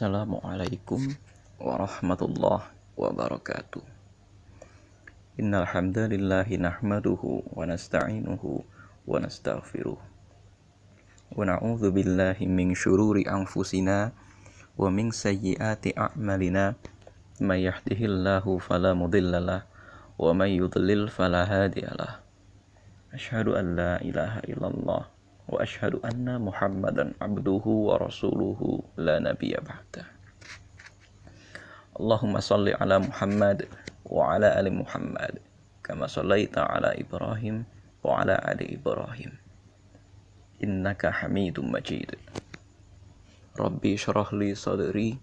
Assalamualaikum warahmatullahi wabarakatuh. Innal hamdalillahi nahmaduhu wa nasta'inuhu wa nastaghfiruh. Wa na'udzu billahi min syururi anfusina wa min sayyiati a'malina. May yahdihillahu fala mudhillalah wa may yudlil fala hadiyalah. Asyhadu an la ilaha illallah وأشهد أن محمدا عبده ورسوله لا نبي بعده. اللهم صل على محمد وعلى آل محمد كما صليت على إبراهيم وعلى آل إبراهيم. إنك حميد مجيد. ربي اشرح لي صدري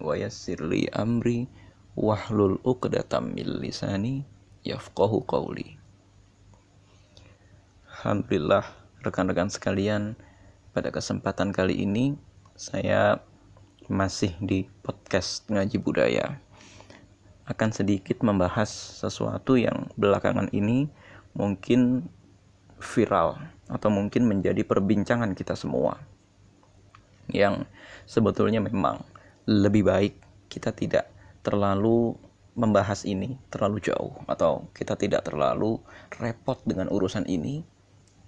ويسر لي أمري واحلل عقدة من لساني يفقه قولي. الحمد لله rekan-rekan sekalian, pada kesempatan kali ini saya masih di podcast Ngaji Budaya. Akan sedikit membahas sesuatu yang belakangan ini mungkin viral atau mungkin menjadi perbincangan kita semua. Yang sebetulnya memang lebih baik kita tidak terlalu membahas ini terlalu jauh atau kita tidak terlalu repot dengan urusan ini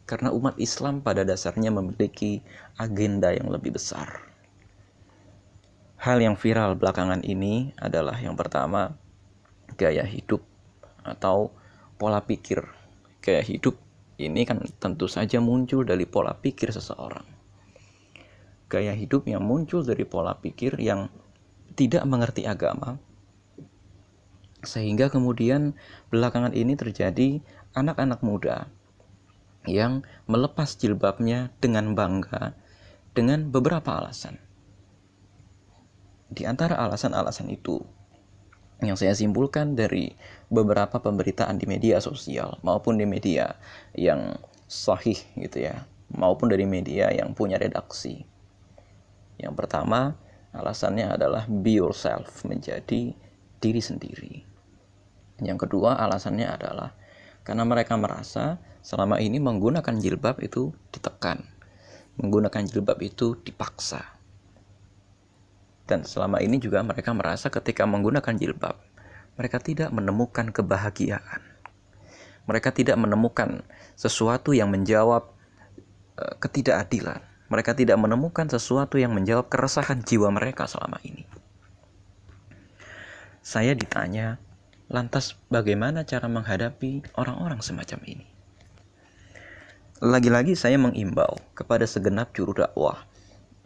karena umat Islam pada dasarnya memiliki agenda yang lebih besar. Hal yang viral belakangan ini adalah yang pertama, gaya hidup atau pola pikir. Gaya hidup ini kan tentu saja muncul dari pola pikir seseorang. Gaya hidup yang muncul dari pola pikir yang tidak mengerti agama, sehingga kemudian belakangan ini terjadi anak-anak muda yang melepas jilbabnya dengan bangga dengan beberapa alasan. Di antara alasan-alasan itu yang saya simpulkan dari beberapa pemberitaan di media sosial maupun di media yang sahih gitu ya, maupun dari media yang punya redaksi. Yang pertama, alasannya adalah be yourself, menjadi diri sendiri. Yang kedua, alasannya adalah karena mereka merasa selama ini menggunakan jilbab itu ditekan. Menggunakan jilbab itu dipaksa. Dan selama ini juga mereka merasa ketika menggunakan jilbab, mereka tidak menemukan kebahagiaan. Mereka tidak menemukan sesuatu yang menjawab uh, ketidakadilan. Mereka tidak menemukan sesuatu yang menjawab keresahan jiwa mereka selama ini. Saya ditanya, Lantas bagaimana cara menghadapi orang-orang semacam ini? Lagi-lagi saya mengimbau kepada segenap juru dakwah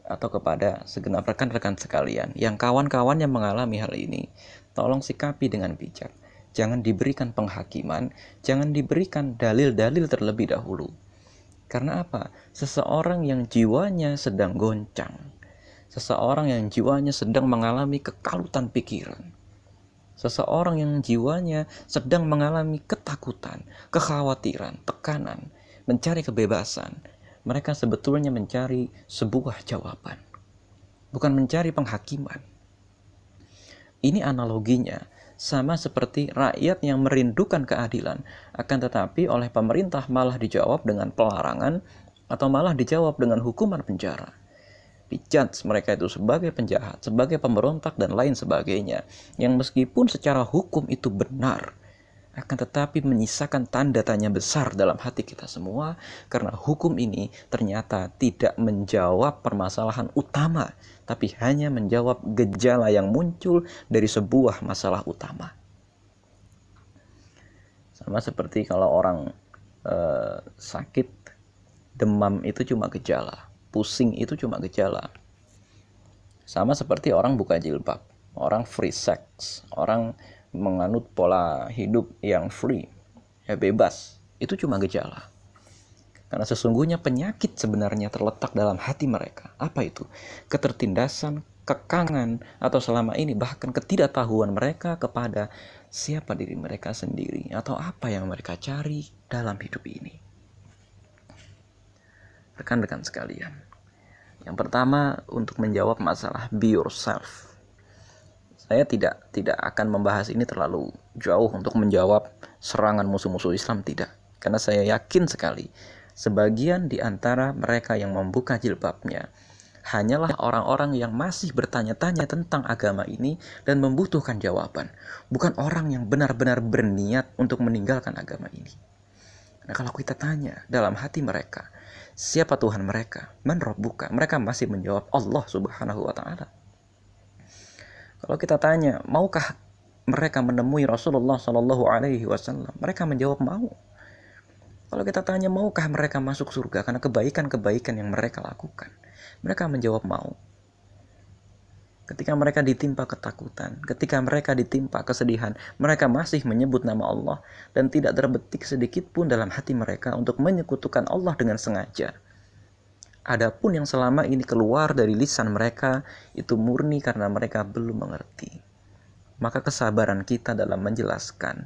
atau kepada segenap rekan-rekan sekalian yang kawan-kawan yang mengalami hal ini, tolong sikapi dengan bijak. Jangan diberikan penghakiman, jangan diberikan dalil-dalil terlebih dahulu. Karena apa? Seseorang yang jiwanya sedang goncang, seseorang yang jiwanya sedang mengalami kekalutan pikiran, Seseorang yang jiwanya sedang mengalami ketakutan, kekhawatiran, tekanan, mencari kebebasan. Mereka sebetulnya mencari sebuah jawaban, bukan mencari penghakiman. Ini analoginya sama seperti rakyat yang merindukan keadilan, akan tetapi oleh pemerintah malah dijawab dengan pelarangan atau malah dijawab dengan hukuman penjara dijudge mereka itu sebagai penjahat, sebagai pemberontak dan lain sebagainya. Yang meskipun secara hukum itu benar, akan tetapi menyisakan tanda tanya besar dalam hati kita semua karena hukum ini ternyata tidak menjawab permasalahan utama, tapi hanya menjawab gejala yang muncul dari sebuah masalah utama. Sama seperti kalau orang uh, sakit demam itu cuma gejala pusing itu cuma gejala. Sama seperti orang buka jilbab, orang free sex, orang menganut pola hidup yang free, ya bebas, itu cuma gejala. Karena sesungguhnya penyakit sebenarnya terletak dalam hati mereka. Apa itu? Ketertindasan, kekangan, atau selama ini bahkan ketidaktahuan mereka kepada siapa diri mereka sendiri atau apa yang mereka cari dalam hidup ini rekan-rekan sekalian. Yang pertama untuk menjawab masalah be yourself. Saya tidak tidak akan membahas ini terlalu jauh untuk menjawab serangan musuh-musuh Islam tidak. Karena saya yakin sekali sebagian di antara mereka yang membuka jilbabnya hanyalah orang-orang yang masih bertanya-tanya tentang agama ini dan membutuhkan jawaban, bukan orang yang benar-benar berniat untuk meninggalkan agama ini. Nah, kalau kita tanya dalam hati mereka, siapa Tuhan mereka? Man buka. Mereka masih menjawab Allah Subhanahu wa taala. Kalau kita tanya, maukah mereka menemui Rasulullah Shallallahu alaihi wasallam? Mereka menjawab mau. Kalau kita tanya maukah mereka masuk surga karena kebaikan-kebaikan yang mereka lakukan, mereka menjawab mau. Ketika mereka ditimpa ketakutan, ketika mereka ditimpa kesedihan, mereka masih menyebut nama Allah dan tidak terbetik sedikit pun dalam hati mereka untuk menyekutukan Allah dengan sengaja. Adapun yang selama ini keluar dari lisan mereka itu murni karena mereka belum mengerti. Maka kesabaran kita dalam menjelaskan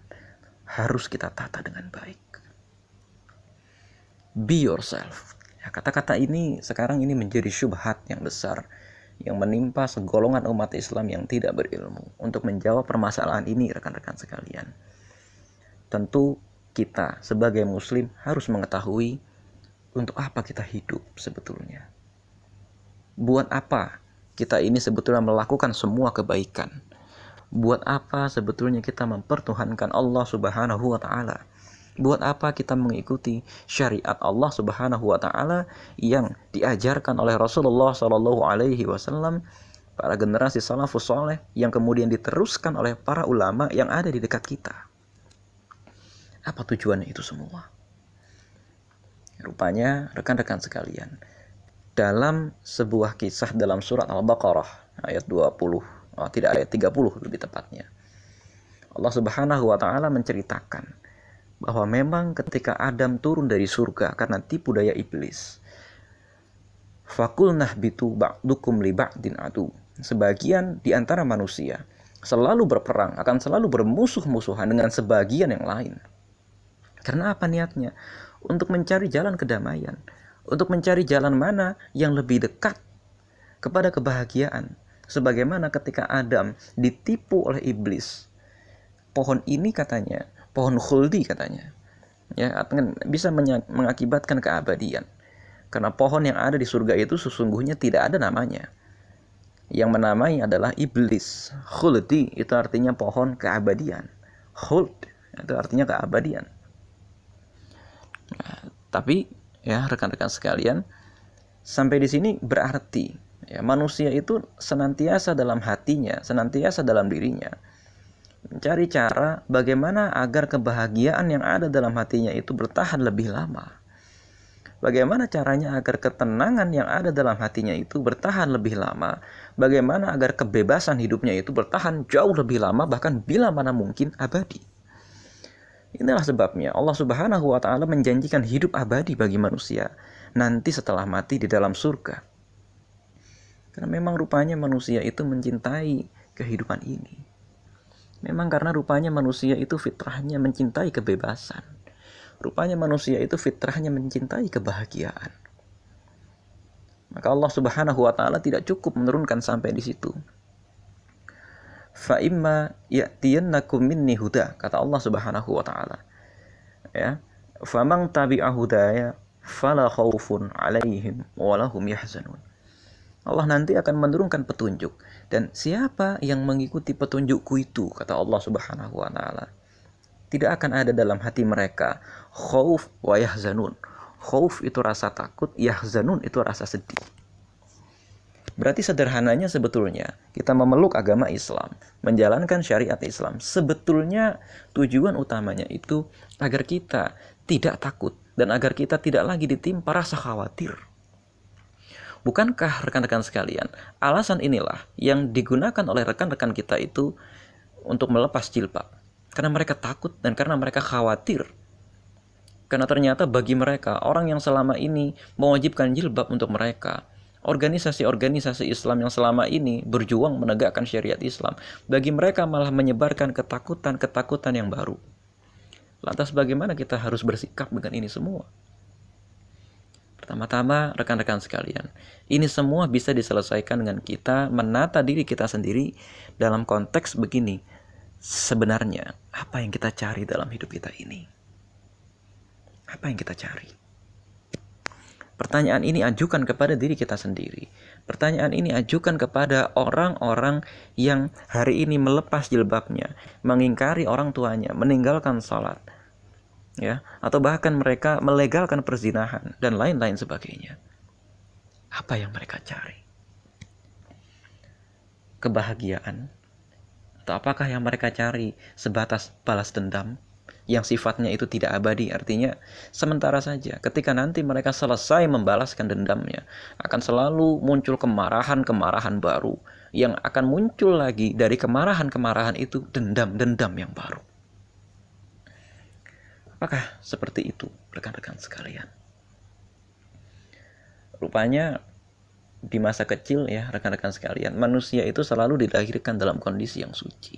harus kita tata dengan baik be yourself. Ya, kata-kata ini sekarang ini menjadi syubhat yang besar yang menimpa segolongan umat Islam yang tidak berilmu. Untuk menjawab permasalahan ini rekan-rekan sekalian. Tentu kita sebagai muslim harus mengetahui untuk apa kita hidup sebetulnya. Buat apa kita ini sebetulnya melakukan semua kebaikan? Buat apa sebetulnya kita mempertuhankan Allah Subhanahu wa taala? Buat apa kita mengikuti syariat Allah Subhanahu wa taala yang diajarkan oleh Rasulullah Shallallahu alaihi wasallam para generasi salafus soleh yang kemudian diteruskan oleh para ulama yang ada di dekat kita. Apa tujuannya itu semua? Rupanya rekan-rekan sekalian, dalam sebuah kisah dalam surat Al-Baqarah ayat 20, oh, tidak ayat 30 lebih tepatnya. Allah Subhanahu wa taala menceritakan bahwa memang ketika Adam turun dari surga karena tipu daya iblis. Fakulnah bitu ba'dukum li ba'din adu. Sebagian di antara manusia selalu berperang, akan selalu bermusuh-musuhan dengan sebagian yang lain. Karena apa niatnya? Untuk mencari jalan kedamaian. Untuk mencari jalan mana yang lebih dekat kepada kebahagiaan. Sebagaimana ketika Adam ditipu oleh iblis. Pohon ini katanya pohon khuldi katanya. Ya, bisa mengakibatkan keabadian. Karena pohon yang ada di surga itu sesungguhnya tidak ada namanya. Yang menamai adalah iblis. Khuldi itu artinya pohon keabadian. Khuld itu artinya keabadian. Nah, tapi ya rekan-rekan sekalian, sampai di sini berarti ya manusia itu senantiasa dalam hatinya, senantiasa dalam dirinya mencari cara bagaimana agar kebahagiaan yang ada dalam hatinya itu bertahan lebih lama. Bagaimana caranya agar ketenangan yang ada dalam hatinya itu bertahan lebih lama? Bagaimana agar kebebasan hidupnya itu bertahan jauh lebih lama bahkan bila mana mungkin abadi? Inilah sebabnya Allah Subhanahu wa taala menjanjikan hidup abadi bagi manusia nanti setelah mati di dalam surga. Karena memang rupanya manusia itu mencintai kehidupan ini. Memang karena rupanya manusia itu fitrahnya mencintai kebebasan. Rupanya manusia itu fitrahnya mencintai kebahagiaan. Maka Allah Subhanahu wa taala tidak cukup menurunkan sampai di situ. Fa imma ya'tiyannakum minni huda kata Allah Subhanahu wa taala. Ya. Famang tabi'a hudaya fala khaufun 'alaihim wa lahum yahzanun. Allah nanti akan menurunkan petunjuk dan siapa yang mengikuti petunjukku itu kata Allah Subhanahu wa taala tidak akan ada dalam hati mereka khauf wa yahzanun khauf itu rasa takut yahzanun itu rasa sedih Berarti sederhananya sebetulnya kita memeluk agama Islam, menjalankan syariat Islam. Sebetulnya tujuan utamanya itu agar kita tidak takut dan agar kita tidak lagi ditimpa rasa khawatir. Bukankah rekan-rekan sekalian, alasan inilah yang digunakan oleh rekan-rekan kita itu untuk melepas jilbab. Karena mereka takut dan karena mereka khawatir. Karena ternyata bagi mereka, orang yang selama ini mewajibkan jilbab untuk mereka, organisasi-organisasi Islam yang selama ini berjuang menegakkan syariat Islam, bagi mereka malah menyebarkan ketakutan-ketakutan yang baru. Lantas bagaimana kita harus bersikap dengan ini semua? Pertama-tama, rekan-rekan sekalian, ini semua bisa diselesaikan dengan kita menata diri kita sendiri dalam konteks begini. Sebenarnya, apa yang kita cari dalam hidup kita ini? Apa yang kita cari? Pertanyaan ini ajukan kepada diri kita sendiri. Pertanyaan ini ajukan kepada orang-orang yang hari ini melepas jilbabnya, mengingkari orang tuanya, meninggalkan sholat, ya, atau bahkan mereka melegalkan perzinahan dan lain-lain sebagainya. Apa yang mereka cari? Kebahagiaan? Atau apakah yang mereka cari sebatas balas dendam? yang sifatnya itu tidak abadi artinya sementara saja ketika nanti mereka selesai membalaskan dendamnya akan selalu muncul kemarahan-kemarahan baru yang akan muncul lagi dari kemarahan-kemarahan itu dendam-dendam yang baru apakah seperti itu rekan-rekan sekalian rupanya di masa kecil ya rekan-rekan sekalian manusia itu selalu dilahirkan dalam kondisi yang suci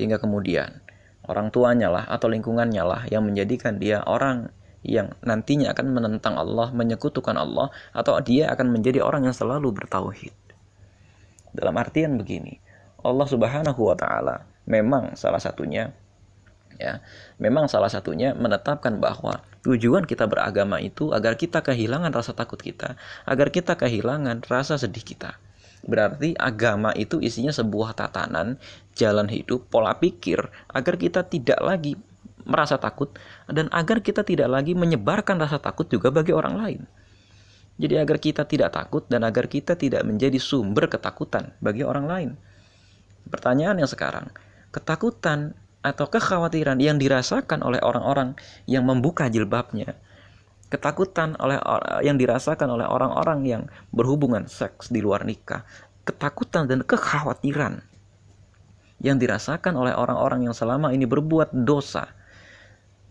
hingga kemudian orang tuanya lah atau lingkungannya lah yang menjadikan dia orang yang nantinya akan menentang Allah, menyekutukan Allah, atau dia akan menjadi orang yang selalu bertauhid. Dalam artian begini, Allah Subhanahu wa taala memang salah satunya ya, memang salah satunya menetapkan bahwa tujuan kita beragama itu agar kita kehilangan rasa takut kita, agar kita kehilangan rasa sedih kita. Berarti agama itu isinya sebuah tatanan, jalan hidup, pola pikir agar kita tidak lagi merasa takut dan agar kita tidak lagi menyebarkan rasa takut juga bagi orang lain. Jadi agar kita tidak takut dan agar kita tidak menjadi sumber ketakutan bagi orang lain. Pertanyaan yang sekarang, ketakutan atau kekhawatiran yang dirasakan oleh orang-orang yang membuka jilbabnya, ketakutan oleh yang dirasakan oleh orang-orang yang berhubungan seks di luar nikah, ketakutan dan kekhawatiran yang dirasakan oleh orang-orang yang selama ini berbuat dosa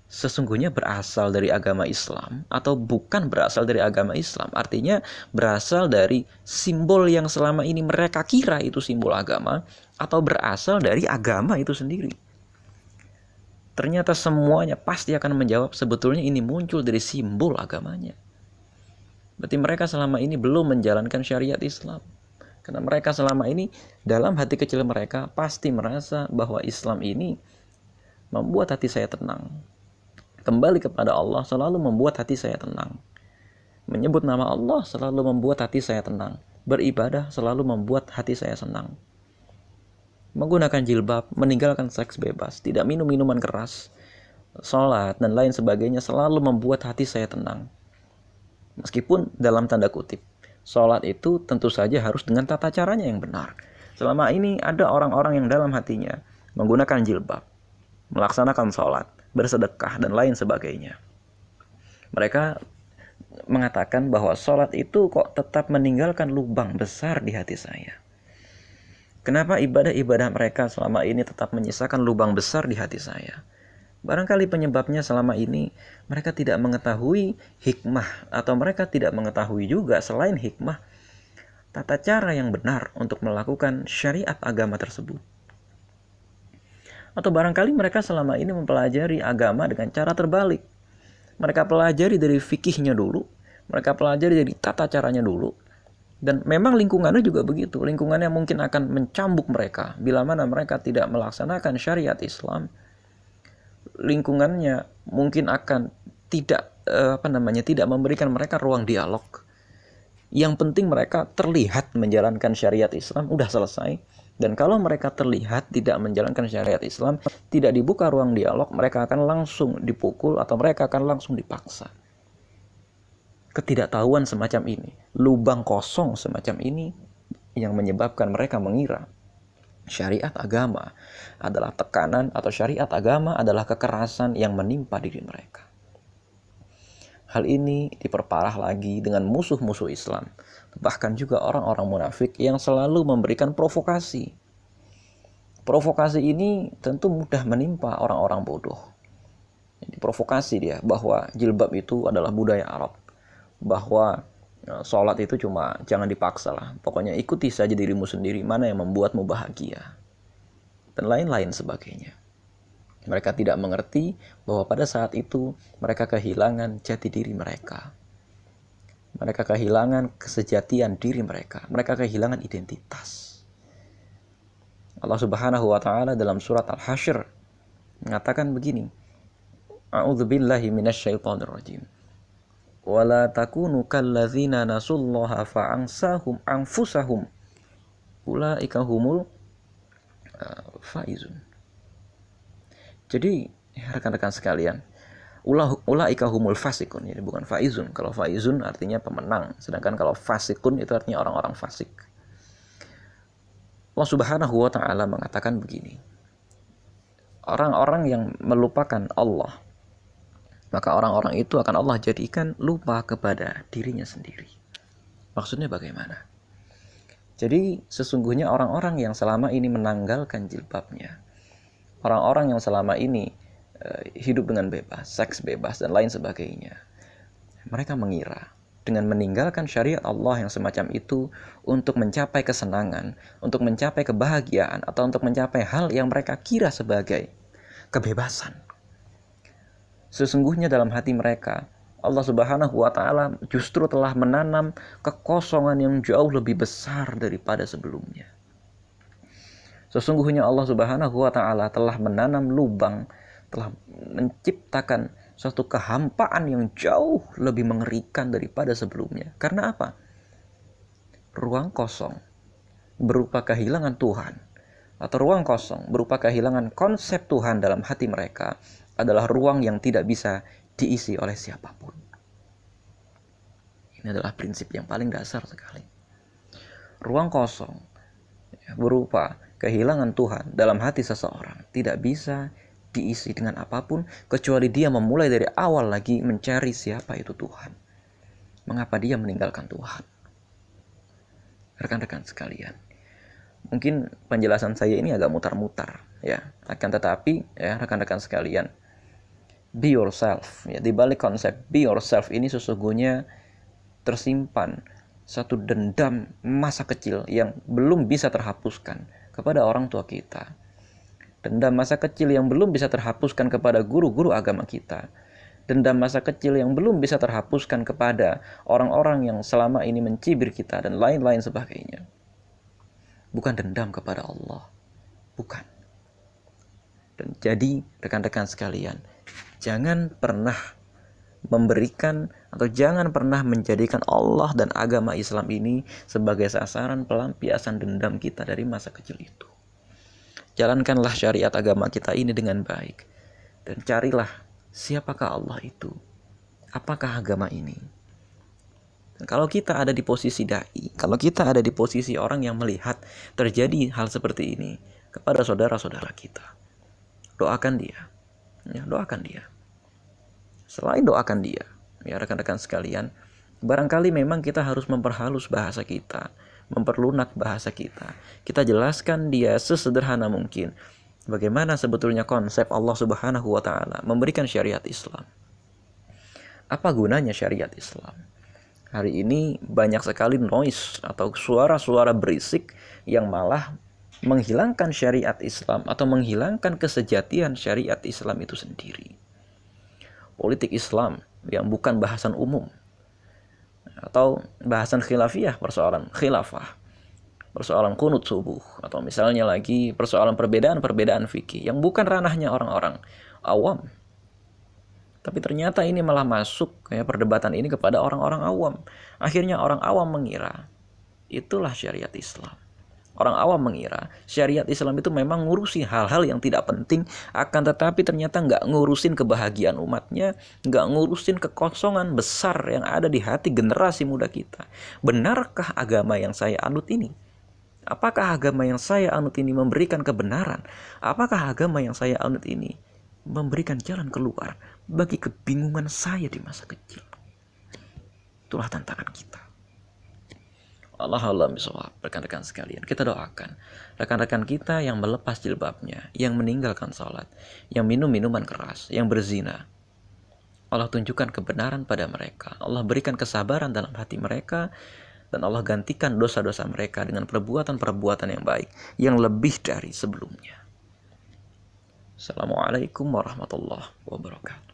sesungguhnya berasal dari agama Islam atau bukan berasal dari agama Islam. Artinya berasal dari simbol yang selama ini mereka kira itu simbol agama atau berasal dari agama itu sendiri. Ternyata semuanya pasti akan menjawab sebetulnya ini muncul dari simbol agamanya. Berarti mereka selama ini belum menjalankan syariat Islam. Karena mereka selama ini dalam hati kecil mereka pasti merasa bahwa Islam ini membuat hati saya tenang. Kembali kepada Allah selalu membuat hati saya tenang. Menyebut nama Allah selalu membuat hati saya tenang. Beribadah selalu membuat hati saya senang menggunakan jilbab, meninggalkan seks bebas, tidak minum minuman keras, sholat, dan lain sebagainya selalu membuat hati saya tenang. Meskipun dalam tanda kutip, sholat itu tentu saja harus dengan tata caranya yang benar. Selama ini ada orang-orang yang dalam hatinya menggunakan jilbab, melaksanakan sholat, bersedekah, dan lain sebagainya. Mereka mengatakan bahwa sholat itu kok tetap meninggalkan lubang besar di hati saya. Kenapa ibadah-ibadah mereka selama ini tetap menyisakan lubang besar di hati saya? Barangkali penyebabnya selama ini mereka tidak mengetahui hikmah atau mereka tidak mengetahui juga selain hikmah tata cara yang benar untuk melakukan syariat agama tersebut. Atau barangkali mereka selama ini mempelajari agama dengan cara terbalik. Mereka pelajari dari fikihnya dulu, mereka pelajari dari tata caranya dulu, dan memang lingkungannya juga begitu. Lingkungannya mungkin akan mencambuk mereka bila mana mereka tidak melaksanakan syariat Islam. Lingkungannya mungkin akan tidak eh, apa namanya tidak memberikan mereka ruang dialog. Yang penting mereka terlihat menjalankan syariat Islam udah selesai. Dan kalau mereka terlihat tidak menjalankan syariat Islam, tidak dibuka ruang dialog, mereka akan langsung dipukul atau mereka akan langsung dipaksa ketidaktahuan semacam ini, lubang kosong semacam ini yang menyebabkan mereka mengira syariat agama adalah tekanan atau syariat agama adalah kekerasan yang menimpa diri mereka. Hal ini diperparah lagi dengan musuh-musuh Islam, bahkan juga orang-orang munafik yang selalu memberikan provokasi. Provokasi ini tentu mudah menimpa orang-orang bodoh. Jadi provokasi dia bahwa jilbab itu adalah budaya Arab bahwa sholat itu cuma jangan dipaksa lah. Pokoknya ikuti saja dirimu sendiri mana yang membuatmu bahagia. Dan lain-lain sebagainya. Mereka tidak mengerti bahwa pada saat itu mereka kehilangan jati diri mereka. Mereka kehilangan kesejatian diri mereka. Mereka kehilangan identitas. Allah Subhanahu wa taala dalam surat Al-Hasyr mengatakan begini. A'udzubillahi minasyaitonirrajim. Wala takunu kalladzina nasullaha fa'ansahum anfusahum. Ulaika humul uh, faizun. Jadi rekan-rekan sekalian ulah ulaika humul fasikun. Ini bukan faizun. Kalau faizun artinya pemenang. Sedangkan kalau fasikun itu artinya orang-orang fasik. Allah Subhanahu wa taala mengatakan begini. Orang-orang yang melupakan Allah maka orang-orang itu akan Allah jadikan lupa kepada dirinya sendiri maksudnya bagaimana jadi sesungguhnya orang-orang yang selama ini menanggalkan jilbabnya orang-orang yang selama ini uh, hidup dengan bebas, seks bebas dan lain sebagainya. Mereka mengira dengan meninggalkan syariat Allah yang semacam itu untuk mencapai kesenangan, untuk mencapai kebahagiaan atau untuk mencapai hal yang mereka kira sebagai kebebasan. Sesungguhnya dalam hati mereka Allah Subhanahu wa taala justru telah menanam kekosongan yang jauh lebih besar daripada sebelumnya. Sesungguhnya Allah Subhanahu wa taala telah menanam lubang, telah menciptakan suatu kehampaan yang jauh lebih mengerikan daripada sebelumnya. Karena apa? Ruang kosong berupa kehilangan Tuhan atau ruang kosong berupa kehilangan konsep Tuhan dalam hati mereka adalah ruang yang tidak bisa diisi oleh siapa pun. Ini adalah prinsip yang paling dasar sekali. Ruang kosong berupa kehilangan Tuhan dalam hati seseorang tidak bisa diisi dengan apa pun kecuali dia memulai dari awal lagi mencari siapa itu Tuhan. Mengapa dia meninggalkan Tuhan? Rekan-rekan sekalian, mungkin penjelasan saya ini agak mutar-mutar ya. Akan tetapi ya rekan-rekan sekalian, be yourself ya di balik konsep be yourself ini sesungguhnya tersimpan satu dendam masa kecil yang belum bisa terhapuskan kepada orang tua kita. Dendam masa kecil yang belum bisa terhapuskan kepada guru-guru agama kita. Dendam masa kecil yang belum bisa terhapuskan kepada orang-orang yang selama ini mencibir kita dan lain-lain sebagainya. Bukan dendam kepada Allah. Bukan. Dan jadi rekan-rekan sekalian, jangan pernah memberikan atau jangan pernah menjadikan Allah dan agama Islam ini sebagai sasaran pelampiasan dendam kita dari masa kecil itu. Jalankanlah syariat agama kita ini dengan baik dan carilah siapakah Allah itu. Apakah agama ini? Dan kalau kita ada di posisi dai, kalau kita ada di posisi orang yang melihat terjadi hal seperti ini kepada saudara-saudara kita, doakan dia. Ya, doakan dia Selain doakan dia, ya rekan-rekan sekalian, barangkali memang kita harus memperhalus bahasa kita, memperlunak bahasa kita. Kita jelaskan dia sesederhana mungkin. Bagaimana sebetulnya konsep Allah Subhanahu wa taala memberikan syariat Islam. Apa gunanya syariat Islam? Hari ini banyak sekali noise atau suara-suara berisik yang malah menghilangkan syariat Islam atau menghilangkan kesejatian syariat Islam itu sendiri politik Islam yang bukan bahasan umum. Atau bahasan khilafiyah persoalan khilafah persoalan kunut subuh atau misalnya lagi persoalan perbedaan-perbedaan fikih yang bukan ranahnya orang-orang awam. Tapi ternyata ini malah masuk kayak perdebatan ini kepada orang-orang awam. Akhirnya orang awam mengira itulah syariat Islam Orang awam mengira syariat Islam itu memang ngurusi hal-hal yang tidak penting, akan tetapi ternyata nggak ngurusin kebahagiaan umatnya, nggak ngurusin kekosongan besar yang ada di hati generasi muda kita. Benarkah agama yang saya anut ini? Apakah agama yang saya anut ini memberikan kebenaran? Apakah agama yang saya anut ini memberikan jalan keluar bagi kebingungan saya di masa kecil? Itulah tantangan kita. Allah Allah misawab rekan-rekan sekalian kita doakan rekan-rekan kita yang melepas jilbabnya yang meninggalkan sholat yang minum minuman keras yang berzina. Allah tunjukkan kebenaran pada mereka. Allah berikan kesabaran dalam hati mereka dan Allah gantikan dosa-dosa mereka dengan perbuatan-perbuatan yang baik yang lebih dari sebelumnya. Assalamualaikum warahmatullahi wabarakatuh